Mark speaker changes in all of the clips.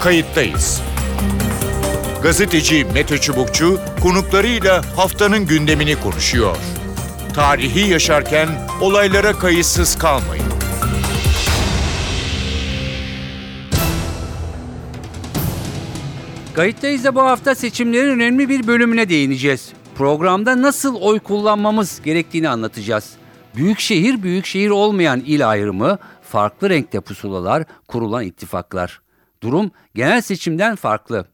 Speaker 1: kayıttayız. Gazeteci Mete Çubukçu konuklarıyla haftanın gündemini konuşuyor. Tarihi yaşarken olaylara kayıtsız kalmayın.
Speaker 2: Kayıttayız da bu hafta seçimlerin önemli bir bölümüne değineceğiz. Programda nasıl oy kullanmamız gerektiğini anlatacağız. Büyükşehir, büyükşehir olmayan il ayrımı, farklı renkte pusulalar, kurulan ittifaklar. Durum genel seçimden farklı.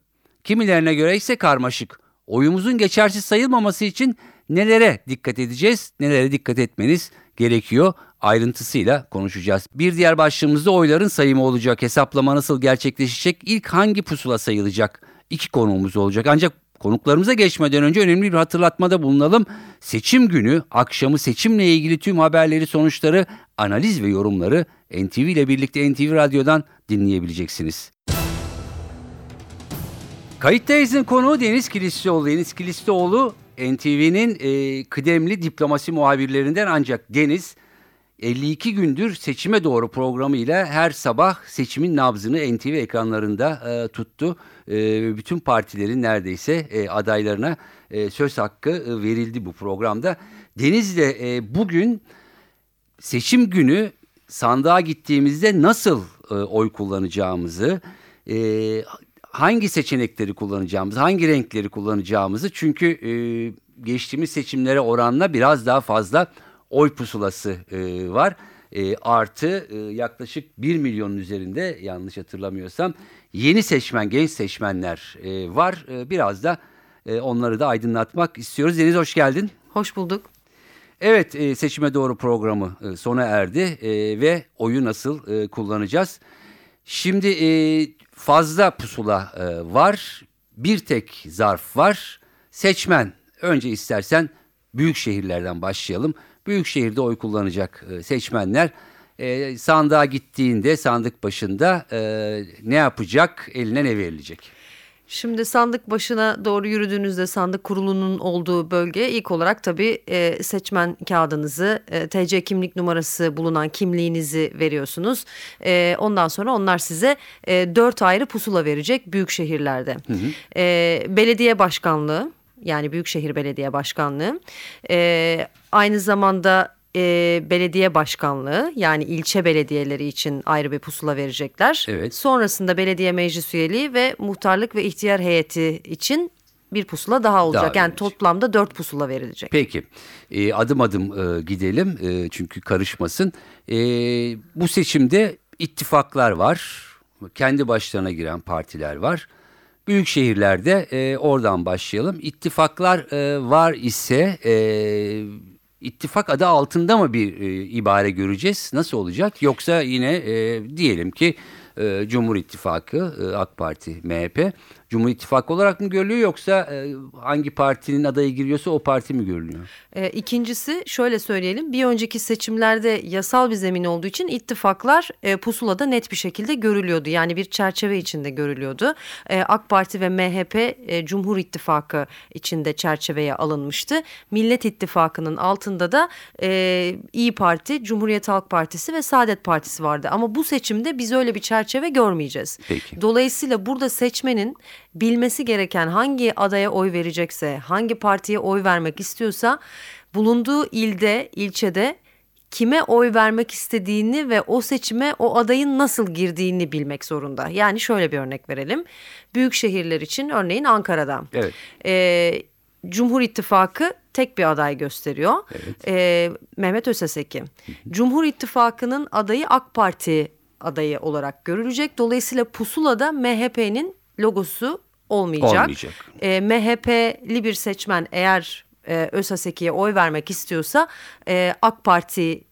Speaker 2: Kimilerine göre ise karmaşık. Oyumuzun geçersiz sayılmaması için nelere dikkat edeceğiz, nelere dikkat etmeniz gerekiyor ayrıntısıyla konuşacağız. Bir diğer başlığımızda oyların sayımı olacak. Hesaplama nasıl gerçekleşecek? İlk hangi pusula sayılacak? İki konuğumuz olacak. Ancak konuklarımıza geçmeden önce önemli bir hatırlatmada bulunalım. Seçim günü akşamı seçimle ilgili tüm haberleri, sonuçları, analiz ve yorumları NTV ile birlikte NTV Radyo'dan dinleyebileceksiniz. Kayıttayız'ın konuğu Deniz Kilislioğlu. Deniz Kilislioğlu NTV'nin e, kıdemli diplomasi muhabirlerinden ancak Deniz 52 gündür seçime doğru programıyla her sabah seçimin nabzını NTV ekranlarında e, tuttu. E, bütün partilerin neredeyse e, adaylarına e, söz hakkı e, verildi bu programda. Deniz de e, bugün seçim günü sandığa gittiğimizde nasıl e, oy kullanacağımızı, e, hangi seçenekleri kullanacağımızı, hangi renkleri kullanacağımızı çünkü e, geçtiğimiz seçimlere oranla biraz daha fazla oy pusulası e, var. E, artı e, yaklaşık 1 milyonun üzerinde yanlış hatırlamıyorsam yeni seçmen, genç seçmenler e, var. E, biraz da e, onları da aydınlatmak istiyoruz. Deniz hoş geldin.
Speaker 3: Hoş bulduk.
Speaker 2: Evet e, seçime doğru programı e, sona erdi e, ve oyu nasıl kullanacağız? Şimdi fazla pusula var, bir tek zarf var. Seçmen, önce istersen büyük şehirlerden başlayalım. Büyük şehirde oy kullanacak seçmenler e, sandığa gittiğinde sandık başında ne yapacak, eline ne verilecek?
Speaker 3: Şimdi sandık başına doğru yürüdüğünüzde sandık kurulunun olduğu bölge ilk olarak tabii e, seçmen kağıdınızı, e, TC kimlik numarası bulunan kimliğinizi veriyorsunuz. E, ondan sonra onlar size e, dört ayrı pusula verecek büyük şehirlerde. Hı hı. E, belediye başkanlığı yani Büyükşehir Belediye Başkanlığı e, aynı zamanda e, belediye başkanlığı yani ilçe belediyeleri için ayrı bir pusula verecekler. Evet. Sonrasında belediye meclis üyeliği ve muhtarlık ve ihtiyar heyeti için bir pusula daha olacak. Daha yani toplamda dört pusula verilecek.
Speaker 2: Peki e, adım adım e, gidelim e, çünkü karışmasın. E, bu seçimde ittifaklar var. Kendi başlarına giren partiler var. Büyük şehirlerde e, oradan başlayalım. İttifaklar e, var ise e, ittifak adı altında mı bir e, ibare göreceğiz? Nasıl olacak? Yoksa yine e, diyelim ki e, Cumhur İttifakı, e, AK Parti, MHP Cumhur İttifakı olarak mı görülüyor yoksa e, hangi partinin adayı giriyorsa o parti mi görülüyor?
Speaker 3: E, ikincisi şöyle söyleyelim bir önceki seçimlerde yasal bir zemin olduğu için ittifaklar e, pusulada net bir şekilde görülüyordu. Yani bir çerçeve içinde görülüyordu. E, AK Parti ve MHP e, Cumhur İttifakı içinde çerçeveye alınmıştı. Millet İttifakı'nın altında da e, İyi Parti, Cumhuriyet Halk Partisi ve Saadet Partisi vardı. Ama bu seçimde biz öyle bir çerçeve görmeyeceğiz. Peki. Dolayısıyla burada seçmenin bilmesi gereken hangi adaya oy verecekse, hangi partiye oy vermek istiyorsa bulunduğu ilde, ilçede kime oy vermek istediğini ve o seçime o adayın nasıl girdiğini bilmek zorunda. Yani şöyle bir örnek verelim. Büyük şehirler için örneğin Ankara'da. Evet. Ee, Cumhur İttifakı tek bir aday gösteriyor. Evet. Ee, Mehmet Öseseki. Cumhur İttifakı'nın adayı AK Parti adayı olarak görülecek. Dolayısıyla pusulada MHP'nin logosu olmayacak. olmayacak. E, MHP'li bir seçmen eğer e, Ösaseki'ye oy vermek istiyorsa e, AK Parti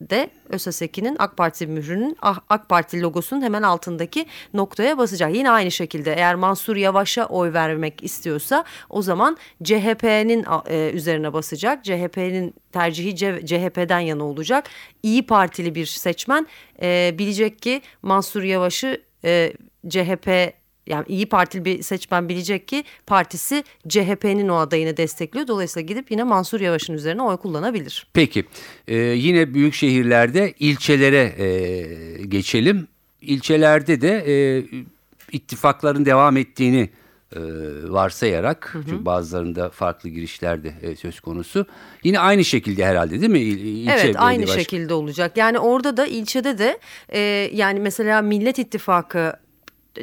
Speaker 3: de Ösaseki'nin AK Parti mührünün ah, AK Parti logosunun hemen altındaki noktaya basacak. Yine aynı şekilde eğer Mansur Yavaş'a oy vermek istiyorsa o zaman CHP'nin e, üzerine basacak. CHP'nin tercihi CHP'den yana olacak. İyi Partili bir seçmen e, bilecek ki Mansur Yavaş'ı e, CHP yani İyi Partili bir seçmen bilecek ki partisi CHP'nin o adayını destekliyor. Dolayısıyla gidip yine Mansur Yavaş'ın üzerine oy kullanabilir.
Speaker 2: Peki ee, yine büyük şehirlerde ilçelere e, geçelim. İlçelerde de e, ittifakların devam ettiğini e, varsayarak çünkü bazılarında farklı girişler de e, söz konusu. Yine aynı şekilde herhalde değil mi? İl, ilçe
Speaker 3: Evet aynı
Speaker 2: baş-
Speaker 3: şekilde olacak. Yani orada da ilçede de e, yani mesela Millet İttifakı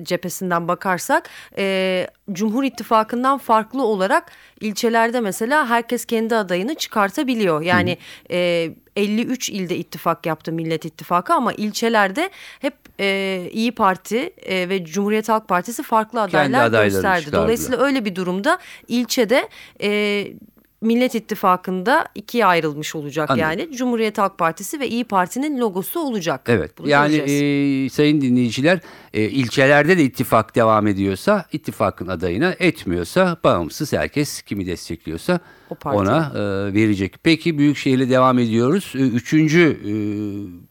Speaker 3: cephesinden bakarsak e, Cumhur İttifakı'ndan farklı olarak ilçelerde mesela herkes kendi adayını çıkartabiliyor. Yani e, 53 ilde ittifak yaptı Millet İttifakı ama ilçelerde hep e, İyi Parti e, ve Cumhuriyet Halk Partisi farklı adaylar gösterdi.
Speaker 2: çıkardılar.
Speaker 3: Dolayısıyla öyle bir durumda ilçede e, Millet İttifakı'nda ikiye ayrılmış olacak
Speaker 2: Anladım.
Speaker 3: yani. Cumhuriyet Halk Partisi ve İyi Parti'nin logosu olacak.
Speaker 2: Evet
Speaker 3: Bunu
Speaker 2: yani
Speaker 3: göreceğiz.
Speaker 2: e, sayın dinleyiciler e, ilçelerde de ittifak devam ediyorsa ittifakın adayına etmiyorsa bağımsız herkes kimi destekliyorsa ona e, verecek. Peki Büyükşehir'le devam ediyoruz. Üçüncü e,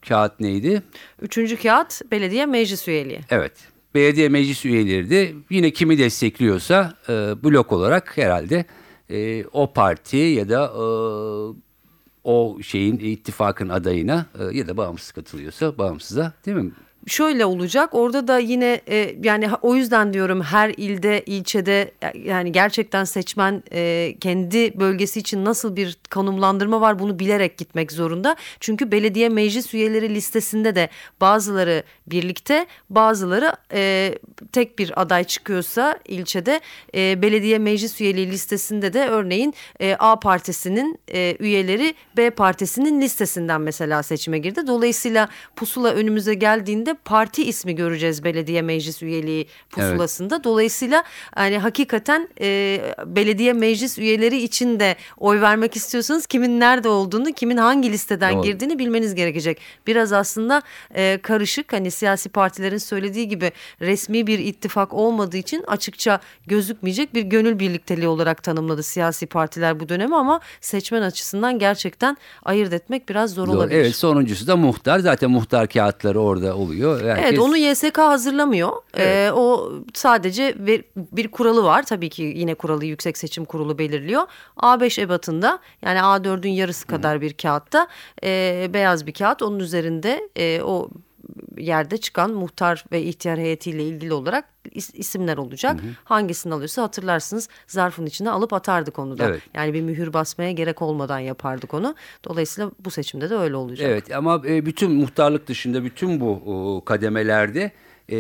Speaker 2: kağıt neydi?
Speaker 3: Üçüncü kağıt belediye meclis üyeliği.
Speaker 2: Evet. Belediye meclis üyeleri de yine kimi destekliyorsa e, blok olarak herhalde e, o parti ya da e, o şeyin ittifakın adayına e, ya da bağımsız katılıyorsa bağımsıza değil mi?
Speaker 3: Şöyle olacak orada da yine e, yani o yüzden diyorum her ilde ilçede yani gerçekten seçmen e, kendi bölgesi için nasıl bir konumlandırma var bunu bilerek gitmek zorunda. Çünkü belediye meclis üyeleri listesinde de bazıları birlikte bazıları e, tek bir aday çıkıyorsa ilçede e, belediye meclis üyeliği listesinde de örneğin e, A partisinin e, üyeleri B partisinin listesinden mesela seçime girdi. Dolayısıyla pusula önümüze geldiğinde parti ismi göreceğiz belediye meclis üyeliği pusulasında. Dolayısıyla hani hakikaten e, belediye meclis üyeleri için de oy vermek istiyorsanız kimin nerede olduğunu, kimin hangi listeden
Speaker 2: Doğru.
Speaker 3: girdiğini bilmeniz gerekecek. Biraz aslında e, karışık hani siyasi partilerin söylediği gibi resmi bir ittifak olmadığı için açıkça gözükmeyecek bir gönül birlikteliği olarak tanımladı siyasi partiler bu dönemi ama seçmen açısından gerçekten ayırt etmek biraz zor
Speaker 2: Doğru.
Speaker 3: olabilir.
Speaker 2: Evet sonuncusu da muhtar. Zaten muhtar kağıtları orada oluyor. Herkes,
Speaker 3: Evet onu YSK hazırlamıyor.
Speaker 2: Evet.
Speaker 3: Ee, o sadece bir, bir kuralı var. Tabii ki yine kuralı Yüksek Seçim Kurulu belirliyor. A5 ebatında yani A4'ün yarısı kadar bir kağıtta e, beyaz bir kağıt. Onun üzerinde e, o yerde çıkan muhtar ve ihtiyar heyetiyle ilgili olarak is- isimler olacak. Hangisini alıyorsa hatırlarsınız zarfın içine alıp atardık onu da.
Speaker 2: Evet.
Speaker 3: Yani bir mühür basmaya gerek olmadan yapardık onu. Dolayısıyla bu seçimde de öyle olacak.
Speaker 2: Evet ama e, bütün muhtarlık dışında bütün bu kademelerde e,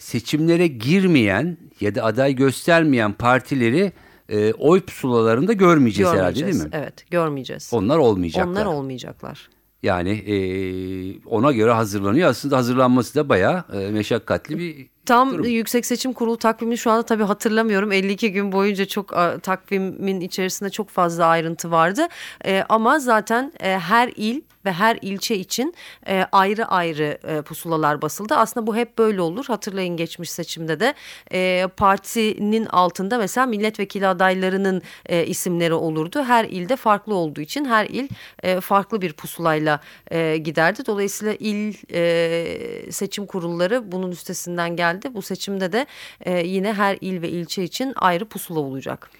Speaker 2: seçimlere girmeyen ya da aday göstermeyen partileri e, oy pusulalarında görmeyeceğiz, herhalde değil
Speaker 3: Görmeyeceğiz.
Speaker 2: mi?
Speaker 3: Evet görmeyeceğiz.
Speaker 2: Onlar olmayacaklar.
Speaker 3: Onlar olmayacaklar.
Speaker 2: Yani e, ona göre hazırlanıyor. Aslında hazırlanması da bayağı e, meşakkatli bir
Speaker 3: Tam
Speaker 2: durum.
Speaker 3: Yüksek Seçim Kurulu takvimini şu anda tabii hatırlamıyorum. 52 gün boyunca çok a, takvimin içerisinde çok fazla ayrıntı vardı. E, ama zaten e, her il ve her ilçe için e, ayrı ayrı e, pusulalar basıldı. Aslında bu hep böyle olur. Hatırlayın geçmiş seçimde de e, partinin altında mesela milletvekili adaylarının e, isimleri olurdu. Her ilde farklı olduğu için her il e, farklı bir pusulayla e, giderdi. Dolayısıyla il e, seçim kurulları bunun üstesinden geldi. Bu seçimde de e, yine her il ve ilçe için ayrı pusula olacak.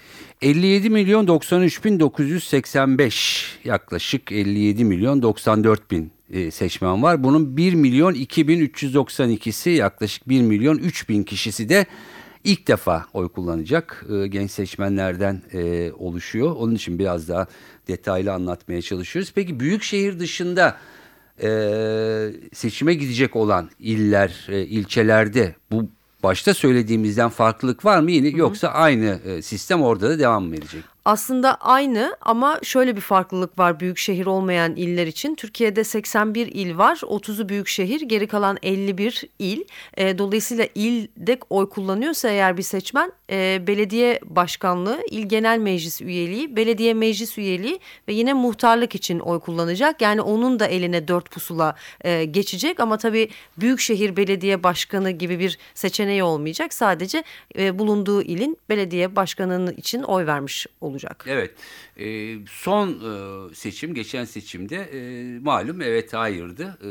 Speaker 2: 57 milyon 93 bin 985 yaklaşık 57 milyon 94 bin e, seçmen var. Bunun 1 milyon 2392'si yaklaşık 1 milyon 3 bin kişisi de ilk defa oy kullanacak e, genç seçmenlerden e, oluşuyor. Onun için biraz daha detaylı anlatmaya çalışıyoruz. Peki büyük şehir dışında seçime gidecek olan iller, ilçelerde bu başta söylediğimizden farklılık var mı yine yoksa aynı e, sistem orada da devam mı edecek?
Speaker 3: Aslında aynı ama şöyle bir farklılık var büyük şehir olmayan iller için. Türkiye'de 81 il var. 30'u büyük şehir, geri kalan 51 il. E, dolayısıyla ilde oy kullanıyorsa eğer bir seçmen e, belediye başkanlığı, il genel meclis üyeliği, belediye meclis üyeliği ve yine muhtarlık için oy kullanacak. Yani onun da eline dört pusula e, geçecek ama tabii büyükşehir belediye başkanı gibi bir seçeneği olmayacak. Sadece e, bulunduğu ilin belediye başkanının için oy vermiş olacak.
Speaker 2: Evet. E, son e, seçim, geçen seçimde e, malum evet hayırdı. E,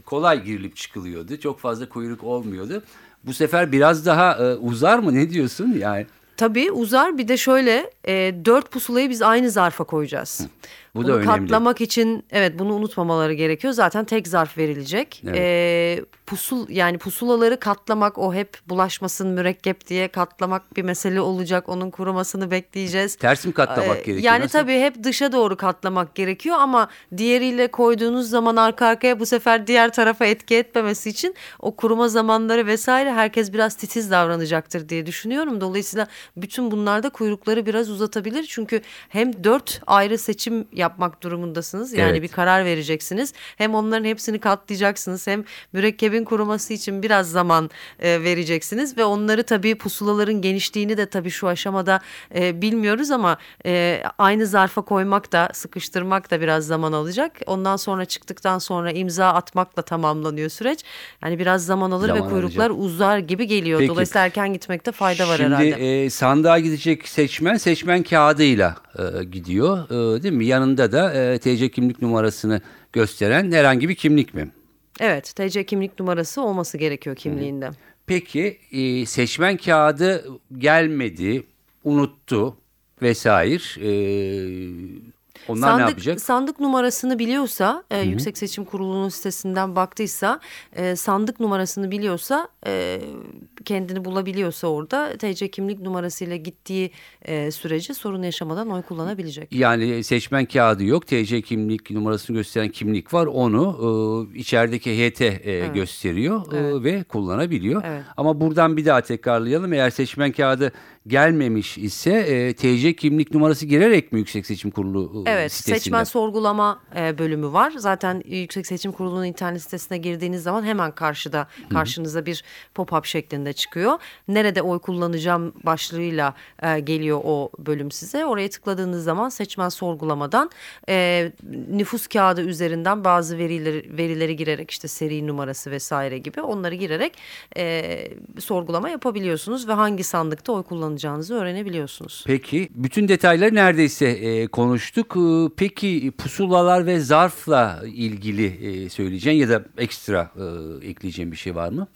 Speaker 2: kolay girilip çıkılıyordu. Çok fazla kuyruk olmuyordu. Bu sefer biraz daha e, uzar mı? Ne diyorsun? Yani
Speaker 3: Tabii uzar bir de şöyle e, dört pusulayı biz aynı zarfa koyacağız.
Speaker 2: Bu da
Speaker 3: bunu
Speaker 2: önemli.
Speaker 3: katlamak için evet bunu unutmamaları gerekiyor. Zaten tek zarf verilecek.
Speaker 2: Evet.
Speaker 3: Ee, pusul yani pusulaları katlamak o hep bulaşmasın mürekkep diye katlamak bir mesele olacak. Onun kurumasını bekleyeceğiz.
Speaker 2: Ters mi katlamak
Speaker 3: Ee,
Speaker 2: gerekiyor?
Speaker 3: Yani
Speaker 2: Nasıl?
Speaker 3: tabii hep dışa doğru katlamak gerekiyor ama diğeriyle koyduğunuz zaman arka arkaya bu sefer diğer tarafa etki etmemesi için o kuruma zamanları vesaire herkes biraz titiz davranacaktır diye düşünüyorum. Dolayısıyla bütün bunlarda kuyrukları biraz uzatabilir. Çünkü hem dört ayrı seçim yapmak durumundasınız. Yani
Speaker 2: Evet.
Speaker 3: bir karar vereceksiniz. Hem onların hepsini katlayacaksınız. Hem mürekkebin kuruması için biraz zaman e, vereceksiniz ve onları tabii pusulaların genişliğini de tabii şu aşamada e, bilmiyoruz ama e, aynı zarfa koymak da sıkıştırmak da biraz zaman alacak. Ondan sonra çıktıktan sonra imza atmakla tamamlanıyor süreç. Yani biraz zaman alır
Speaker 2: Zaman
Speaker 3: ve kuyruklar
Speaker 2: alacak.
Speaker 3: uzar gibi geliyor.
Speaker 2: Peki.
Speaker 3: Dolayısıyla erken gitmekte fayda var
Speaker 2: Şimdi
Speaker 3: herhalde.
Speaker 2: e, sandığa gidecek seçmen seçmen kağıdıyla e, gidiyor e, değil mi? Yanında da e, TC kimlik numarasını gösteren herhangi bir kimlik mi?
Speaker 3: Evet, TC kimlik numarası olması gerekiyor kimliğinde.
Speaker 2: Peki e, seçmen kağıdı gelmedi, unuttu vesaire. E, onlar
Speaker 3: sandık,
Speaker 2: ne yapacak?
Speaker 3: Sandık numarasını biliyorsa, e, Yüksek Seçim Kurulu'nun sitesinden baktıysa, e, sandık numarasını biliyorsa, e, kendini bulabiliyorsa orada TC kimlik numarasıyla gittiği e, sürece sorun yaşamadan oy kullanabilecek.
Speaker 2: Yani seçmen kağıdı yok. TC kimlik numarasını gösteren kimlik var. Onu e, içerideki HT e, gösteriyor e, ve kullanabiliyor.
Speaker 3: Evet.
Speaker 2: Ama buradan bir daha tekrarlayalım. Eğer seçmen kağıdı gelmemiş ise e, TC kimlik numarası girerek mi Yüksek Seçim Kurulu e,
Speaker 3: Evet,
Speaker 2: sitesinde?
Speaker 3: seçmen sorgulama e, bölümü var. Zaten Yüksek Seçim Kurulu'nun internet sitesine girdiğiniz zaman hemen karşıda karşınıza bir pop-up şeklinde çıkıyor. Nerede oy kullanacağım başlığıyla e, geliyor o bölüm size. Oraya tıkladığınız zaman seçmen sorgulamadan e, nüfus kağıdı üzerinden bazı verileri verileri girerek işte seri numarası vesaire gibi onları girerek e, sorgulama yapabiliyorsunuz ve hangi sandıkta oy kullanacağınızı öğrenebiliyorsunuz.
Speaker 2: Peki bütün detayları neredeyse e, konuştuk. E, Peki pusulalar ve zarfla ilgili e, söyleyeceğin ya da ekstra e, ekleyeceğin bir şey var mı?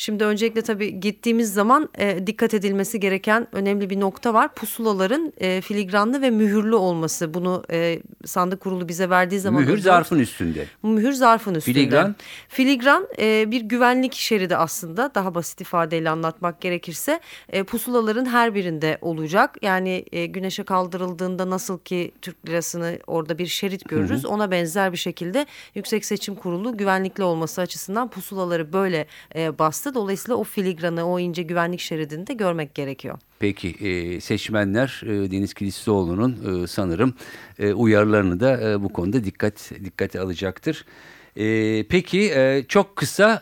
Speaker 3: Şimdi öncelikle tabii gittiğimiz zaman e, dikkat edilmesi gereken önemli bir nokta var. Pusulaların e, filigranlı ve mühürlü olması. Bunu e, sandık kurulu bize verdiği zaman
Speaker 2: Mühür zarfın üstünde.
Speaker 3: Mühür zarfın üstünde.
Speaker 2: Filigran?
Speaker 3: Filigran e, bir güvenlik şeridi aslında. Daha basit ifadeyle anlatmak gerekirse e, pusulaların her birinde olacak. Yani e, güneşe kaldırıldığında nasıl ki Türk lirasını orada bir şerit görürüz. Ona benzer bir şekilde Yüksek Seçim Kurulu güvenlikli olması açısından pusulaları böyle e, bastı. Dolayısıyla o filigranı, o ince güvenlik şeridini de görmek gerekiyor.
Speaker 2: Peki e, seçmenler e, Deniz Kilislioğlu'nun e, sanırım uyarılarını da bu konuda dikkat dikkate alacaktır. Peki çok kısa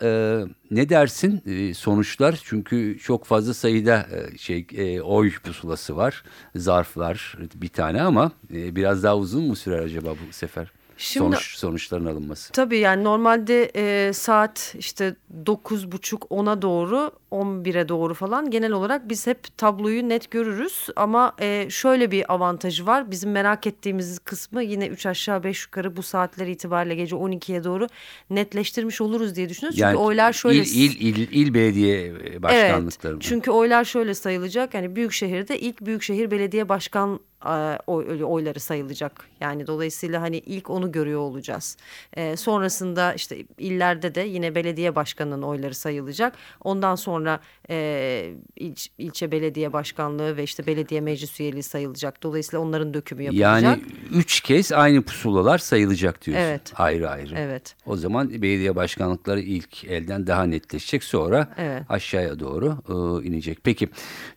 Speaker 2: ne dersin sonuçlar çünkü çok fazla sayıda şey oy pusulası var zarflar bir tane ama biraz daha uzun mu sürer acaba bu sefer
Speaker 3: Şimdi-
Speaker 2: sonuç sonuçların alınması?
Speaker 3: Tabii yani normalde e, saat işte 9.30-10'a doğru 11'e doğru falan genel olarak biz hep tabloyu net görürüz. Ama e, şöyle bir avantajı var. Bizim merak ettiğimiz kısmı yine 3 aşağı 5 yukarı bu saatler itibariyle gece 12'ye doğru netleştirmiş oluruz diye düşünüyoruz. Çünkü oylar şöyle...
Speaker 2: il, il, il, il belediye başkanlıkları mı?
Speaker 3: Evet, çünkü oylar şöyle sayılacak. Yani büyük şehirde ilk büyükşehir belediye başkan e, oy- oyları sayılacak. Yani dolayısıyla hani ilk onu görüyor olacağız. E, sonrasında işte illerde de yine belediye başkanının oyları sayılacak. Ondan sonra e, ilç- ilçe belediye başkanlığı ve işte belediye meclis üyeliği sayılacak. Dolayısıyla onların dökümü yapılacak.
Speaker 2: Yani üç kez aynı pusulalar sayılacak diyorsun.
Speaker 3: Evet.
Speaker 2: Ayrı ayrı.
Speaker 3: Evet.
Speaker 2: O zaman belediye başkanlıkları ilk elden daha netleşecek. Sonra
Speaker 3: Evet.
Speaker 2: aşağıya doğru e, inecek. Peki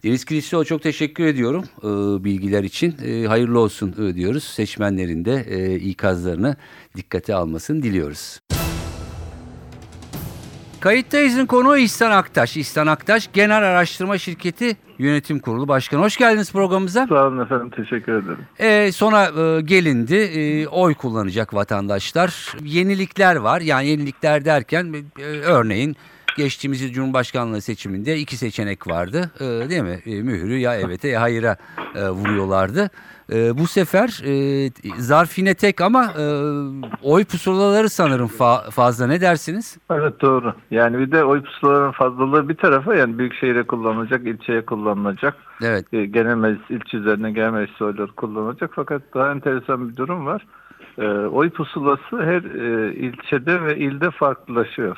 Speaker 2: Deniz Kilislioğlu çok teşekkür ediyorum e, bilgiler için. E, hayırlı olsun e, diyoruz. Seçmenlerin de e, ikazlarını dikkate almasını diliyoruz. Kayıttayız'ın konuğu İhsan Aktaş. İhsan Aktaş Genel Araştırma Şirketi Yönetim Kurulu Başkanı. Hoş geldiniz programımıza.
Speaker 4: Sağ olun efendim teşekkür ederim.
Speaker 2: E, sonra e, gelindi e, oy kullanacak vatandaşlar. Yenilikler var yani yenilikler derken e, örneğin geçtiğimiz Cumhurbaşkanlığı seçiminde iki seçenek vardı. E, değil mi? E, mührü ya evete ya hayıra e, vuruyorlardı. E, bu sefer e, zarf yine tek ama e, oy pusulaları sanırım fa- fazla. Ne dersiniz?
Speaker 4: Evet doğru. Yani bir de oy pusulaların fazlalığı bir tarafa yani büyükşehire kullanılacak, ilçeye kullanılacak.
Speaker 2: Evet.
Speaker 4: E, genel meclis ilçe üzerine genel meclis oyları kullanılacak. Fakat daha enteresan bir durum var. E, oy pusulası her e, ilçede ve ilde farklılaşıyor.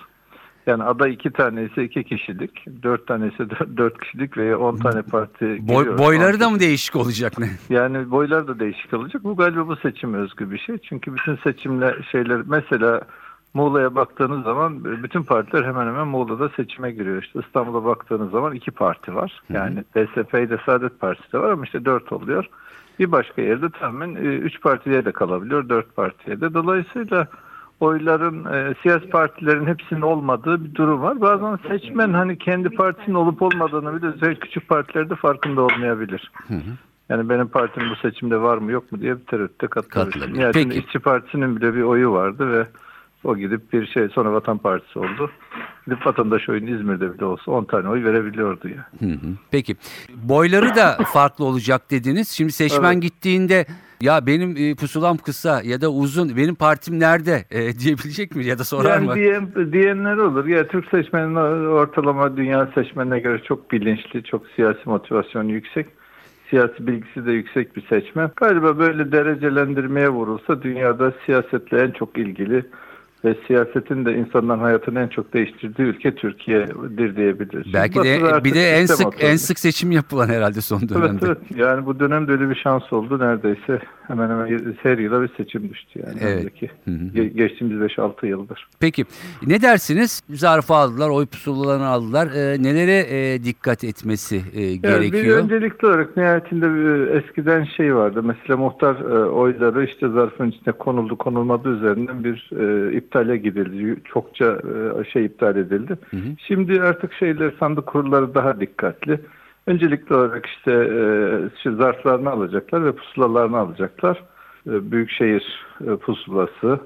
Speaker 4: Yani aday iki tane ise iki kişilik, dört tane ise dört, kişilik veya on tane parti
Speaker 2: Boy,
Speaker 4: giriyor.
Speaker 2: boyları da mı değişik olacak ne?
Speaker 4: Yani boylar da değişik olacak. Bu galiba bu seçim özgü bir şey. Çünkü bütün seçimler şeyler mesela Muğla'ya baktığınız zaman bütün partiler hemen hemen Muğla'da seçime giriyor. İşte İstanbul'a baktığınız zaman iki parti var. Yani DSP ile Saadet Partisi de var ama işte dört oluyor. Bir başka yerde tamamen e, üç partiye de kalabiliyor, dört partiye de. Dolayısıyla oyların e, siyasi partilerin hepsinin olmadığı bir durum var. Bazen seçmen hani kendi partisinin olup olmadığını bile özellikle küçük partilerde farkında olmayabilir. Yani benim partim bu seçimde var mı yok mu diye bir tereddütte katılabilir. Yani
Speaker 2: Peki.
Speaker 4: İşçi Partisi'nin bile bir oyu vardı ve o gidip bir şey sonra Vatan Partisi oldu. Gidip vatandaş oyunu İzmir'de bile olsa 10 tane oy verebiliyordu ya.
Speaker 2: Hı hı. Peki boyları da farklı olacak dediniz. Şimdi seçmen
Speaker 4: Evet.
Speaker 2: gittiğinde ya benim e, pusulam kısa ya da uzun benim partim nerede e, diyebilecek mi ya da sorar
Speaker 4: yani
Speaker 2: mı?
Speaker 4: diyen, diyenler olur. Ya Türk seçmenin ortalama dünya seçmenine göre çok bilinçli, çok siyasi motivasyonu yüksek. Siyasi bilgisi de yüksek bir seçmen. Galiba böyle derecelendirmeye vurulsa dünyada siyasetle en çok ilgili ve siyasetin de insanların hayatını en çok değiştirdiği ülke Türkiye'dir diyebiliriz.
Speaker 2: Belki de bir de en sık
Speaker 4: oturdu.
Speaker 2: en sık seçim yapılan herhalde son
Speaker 4: Evet
Speaker 2: dönemde.
Speaker 4: evet. Yani bu dönemde öyle bir şans oldu. Neredeyse hemen hemen her yıla bir seçim düştü yani.
Speaker 2: Evet. Hı hı.
Speaker 4: Ge- geçtiğimiz 5-6 yıldır.
Speaker 2: Peki ne dersiniz? Zarfı aldılar, oy pusulalarını aldılar. E, nelere e, dikkat etmesi e,
Speaker 4: Yani bir
Speaker 2: gerekiyor?
Speaker 4: öncelikli olarak nihayetinde bir, eskiden şey vardı. Mesela muhtar e, oyları işte zarfın içine konuldu konulmadığı üzerinden bir e, iptale gidildi. Çokça e, şey iptal edildi. Şimdi artık şeyler sandık kurulları daha dikkatli. Öncelikli olarak işte e, zarflarını alacaklar ve pusulalarını alacaklar. E, Büyükşehir e, pusulası,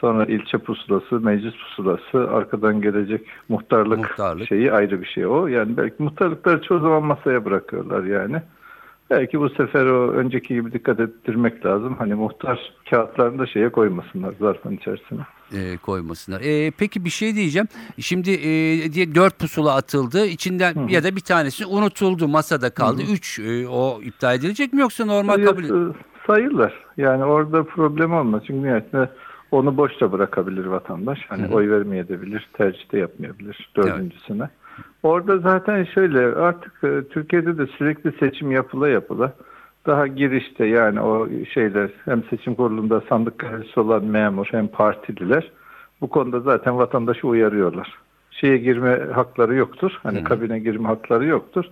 Speaker 4: sonra ilçe pusulası, meclis pusulası, arkadan gelecek muhtarlık,
Speaker 2: Muhtarlık.
Speaker 4: şeyi ayrı bir şey o. Yani belki muhtarlıkları çoğu zaman masaya bırakıyorlar yani. Belki bu sefer o önceki gibi dikkat ettirmek lazım. Hani muhtar kağıtlarını da şeye koymasınlar zarfın içerisine.
Speaker 2: E, koymasınlar. E, peki bir şey diyeceğim. Şimdi e, diye dört pusula atıldı. İçinden ya da bir tanesi unutuldu, masada kaldı. Üç e, o iptal edilecek mi yoksa normal kabul
Speaker 4: Sayı- Sayılır. Yani orada problem olmaz. Çünkü nihayetinde onu boşta bırakabilir vatandaş. Hani oy vermeyebilir, tercih de yapmayabilir dördüncüsüne. Orada zaten şöyle artık e, Türkiye'de de sürekli seçim yapıla yapıla daha girişte yani o şeyler hem seçim kurulunda sandık görevlisi olan memur hem partililer bu konuda zaten vatandaşı uyarıyorlar. Şeye girme hakları yoktur. Hani kabine girme hakları yoktur.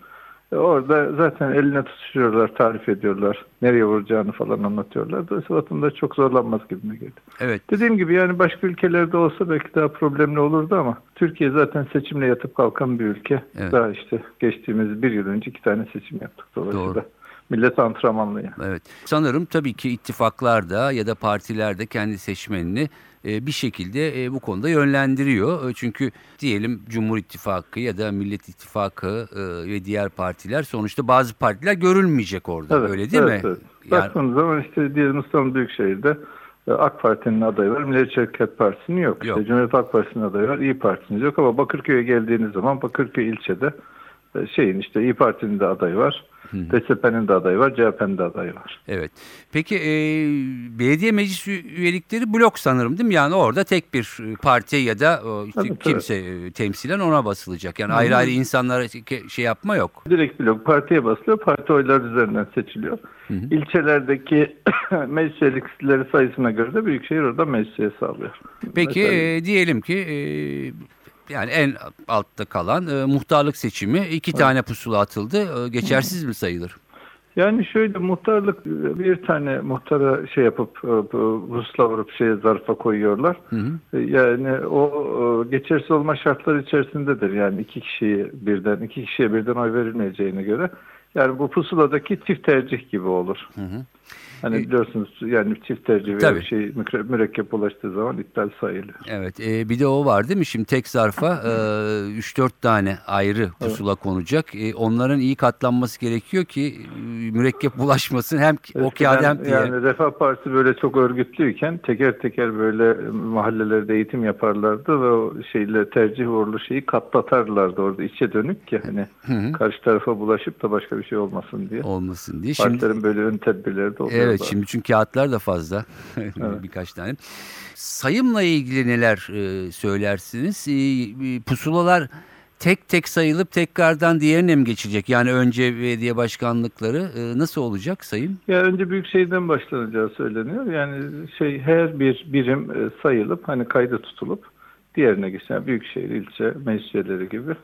Speaker 4: E, Orada zaten eline tutuşuyorlar, tarif ediyorlar. Nereye vuracağını falan anlatıyorlar. Dolayısıyla vatandaş çok zorlanmaz gibime geldi.
Speaker 2: Evet.
Speaker 4: Dediğim gibi yani başka ülkelerde olsa belki daha problemli olurdu ama Türkiye zaten seçimle yatıp kalkan bir ülke.
Speaker 2: Evet.
Speaker 4: Daha işte geçtiğimiz bir yıl önce iki tane seçim yaptık dolayısıyla.
Speaker 2: Doğru.
Speaker 4: Millet antrenmanlı yani.
Speaker 2: Evet. Sanırım tabii ki ittifaklar da ya da partiler de kendi seçmenini e, bir şekilde e, bu konuda yönlendiriyor. E, Çünkü diyelim Cumhur İttifakı ya da Millet İttifakı ve diğer partiler sonuçta bazı partiler görülmeyecek orada.
Speaker 4: Evet,
Speaker 2: Öyle değil
Speaker 4: evet,
Speaker 2: mi?
Speaker 4: Evet.
Speaker 2: Yani,
Speaker 4: Baktığınız zaman işte diyelim İstanbul Büyükşehir'de AK Parti'nin adayı var, Milliyetçi Hareket Partisi'nin yok.
Speaker 2: Yok.
Speaker 4: İşte Cumhuriyet Halk Partisi'nin adayı var, İyi Parti'nin yok ama Bakırköy'e geldiğiniz zaman Bakırköy ilçede şeyin işte İyi Parti'nin de adayı var, DSP'nin de adayı var, CHP'nin de adayı var.
Speaker 2: evet. Peki e, belediye meclis üyelikleri blok sanırım değil mi? Yani orada tek bir e, parti ya da o, işte
Speaker 4: Evet,
Speaker 2: kimse e, temsilen ona basılacak. Yani ayrı ayrı insanlara şey yapma yok.
Speaker 4: Direkt blok partiye basılıyor, parti oyları üzerinden seçiliyor. İlçelerdeki meclis üyelikleri sayısına göre de Büyükşehir orada meclis üyesi alıyor.
Speaker 2: Peki
Speaker 4: Mesela-
Speaker 2: e, diyelim ki e, yani en altta kalan e, muhtarlık seçimi iki tane pusula atıldı. E, geçersiz mi sayılır?
Speaker 4: Yani şöyle muhtarlık bir tane muhtara şey yapıp e, rusla vurup şeye zarfa koyuyorlar. E, Yani o e, geçersiz olma şartları içerisindedir. Yani iki kişiyi birden iki kişiye birden oy verilmeyeceğine göre. Yani bu pusuladaki çift tercih gibi olur. Hani
Speaker 2: E,
Speaker 4: biliyorsunuz yani çift tercih
Speaker 2: Tabii.
Speaker 4: bir şey mürekkep ulaştığı zaman iptal sayılıyor.
Speaker 2: Evet e, bir de o var değil mi? Şimdi tek zarfa e, 3-4 tane ayrı pusula konacak. E, onların iyi katlanması gerekiyor ki e, mürekkep bulaşmasın hem o kağıt hem
Speaker 4: Eskiden
Speaker 2: diğer.
Speaker 4: yani Refah Partisi böyle çok örgütlüyken teker teker böyle mahallelerde eğitim yaparlardı ve o şeyle tercih uğurlu şeyi katlatarlardı orada içe dönük ki hani karşı tarafa bulaşıp da başka bir şey olmasın diye.
Speaker 2: olmasın diye. Şimdi,
Speaker 4: Partilerin böyle ön tedbirleri oluyor.
Speaker 2: evet şimdi çünkü kağıtlar da fazla. Birkaç tane. Sayımla ilgili neler e, söylersiniz? E, e, pusulalar tek tek sayılıp tekrardan diğerine mi geçecek? Yani önce belediye başkanlıkları e, nasıl olacak sayım?
Speaker 4: Ya önce Büyükşehir'den başlanacağı söyleniyor. Yani şey her bir birim e, sayılıp hani kayda tutulup diğerine geçen Büyükşehir ilçe meclis üyeleri gibi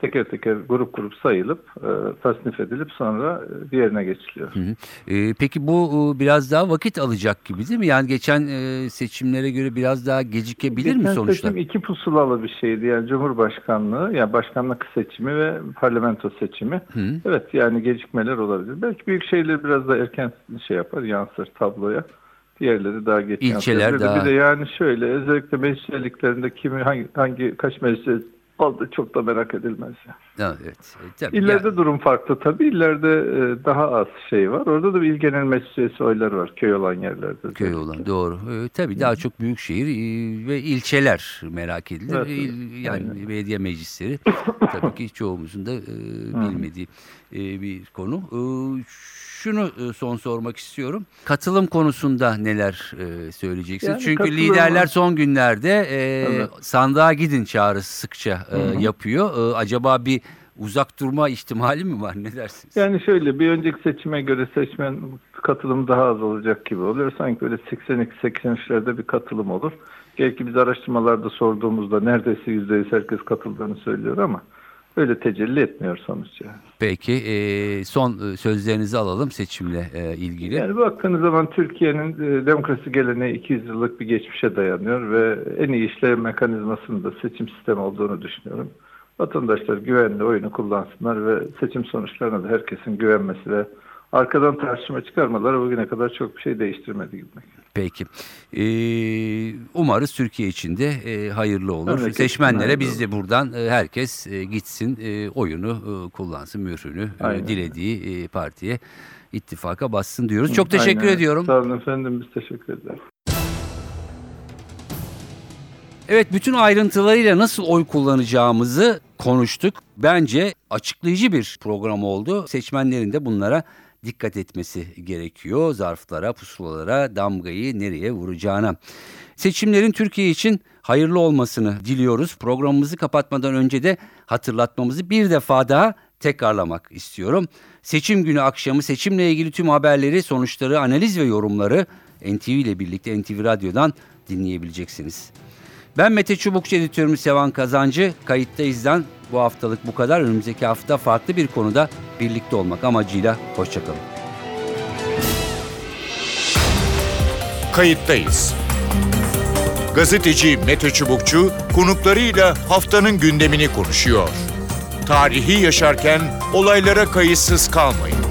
Speaker 4: teker teker grup grup sayılıp e, tasnif edilip sonra e, diğerine geçiliyor.
Speaker 2: Hı hı. Ee, peki bu e, biraz daha vakit alacak gibi değil mi? Yani geçen e, seçimlere göre biraz daha gecikebilir mi
Speaker 4: Geçen
Speaker 2: sonuçlar?
Speaker 4: seçim iki pusulalı bir şeydi. Yani Cumhurbaşkanlığı, yani başkanlık seçimi ve parlamento seçimi. Evet yani gecikmeler olabilir. Belki büyük şeyler biraz daha erken şey yapar, yansır tabloya. Diğerleri daha geç
Speaker 2: İlçeler
Speaker 4: yansıyabilir.
Speaker 2: daha-
Speaker 4: Bir de yani şöyle özellikle meclis kimi hangi, hangi kaç meclis oldu çok da merak edilmez. Yani.
Speaker 2: Ha, Evet. E, tabii.
Speaker 4: İllerde
Speaker 2: Ya-
Speaker 4: durum farklı tabii. İllerde e, daha az şey var. Orada da bir il genel meclis üyesi oylar var. Köy olan yerlerde.
Speaker 2: köy olan doğru. Ee, tabii daha çok büyük şehir e, ve ilçeler merak edilir.
Speaker 4: Evet,
Speaker 2: İl- yani
Speaker 4: aynen.
Speaker 2: belediye meclisleri tabii ki çoğumuzun da e, bilmediği e, bir konu. E, şunu e, son sormak istiyorum. Katılım konusunda neler e, söyleyeceksiniz?
Speaker 4: Yani
Speaker 2: Çünkü liderler son günlerde e, sandığa gidin çağrısı sıkça e, yapıyor. E, acaba bir uzak durma ihtimali mi var? Ne dersiniz?
Speaker 4: Yani şöyle bir önceki seçime göre seçmen katılım daha az olacak gibi oluyor. Sanki böyle 82-83'lerde bir katılım olur. Belki biz araştırmalarda sorduğumuzda neredeyse %100 herkes katıldığını söylüyor ama öyle tecelli etmiyor sonuç yani.
Speaker 2: Peki e, son e, sözlerinizi alalım seçimle e, ilgili.
Speaker 4: Yani baktığınız zaman Türkiye'nin e, demokrasi geleneği 200 yıllık bir geçmişe dayanıyor ve en iyi işlev mekanizmasının da seçim sistemi olduğunu düşünüyorum. Vatandaşlar güvenli oyunu kullansınlar ve seçim sonuçlarına da herkesin güvenmesi ve arkadan tartışma çıkarmaları bugüne kadar çok bir şey değiştirmedi gibi.
Speaker 2: Peki. E, umarız Türkiye için de e, hayırlı olur.
Speaker 4: İçin
Speaker 2: Seçmenlere biz de buradan e, herkes e, gitsin e, oyunu e, kullansın, mührünü e, dilediği e, partiye ittifaka bassın diyoruz. Çok teşekkür
Speaker 4: Aynen.
Speaker 2: ediyorum.
Speaker 4: Sağ olun efendim biz teşekkür ederiz.
Speaker 2: Evet bütün ayrıntılarıyla nasıl oy kullanacağımızı konuştuk. Bence açıklayıcı bir program oldu. Seçmenlerin de bunlara dikkat etmesi gerekiyor. Zarflara, pusulalara, damgayı nereye vuracağına. Seçimlerin Türkiye için hayırlı olmasını diliyoruz. Programımızı kapatmadan önce de hatırlatmamızı bir defa daha tekrarlamak istiyorum. Seçim günü akşamı seçimle ilgili tüm haberleri, sonuçları, analiz ve yorumları NTV ile birlikte NTV Radyo'dan dinleyebileceksiniz. Ben Mete Çubukçu editörümüz Sevan Kazancı. Kayıttayız'dan bu haftalık bu kadar. Önümüzdeki hafta farklı bir konuda birlikte olmak amacıyla hoşçakalın.
Speaker 1: Kayıttayız. Gazeteci Mete Çubukçu konuklarıyla haftanın gündemini konuşuyor. Tarihi yaşarken olaylara kayıtsız kalmayın.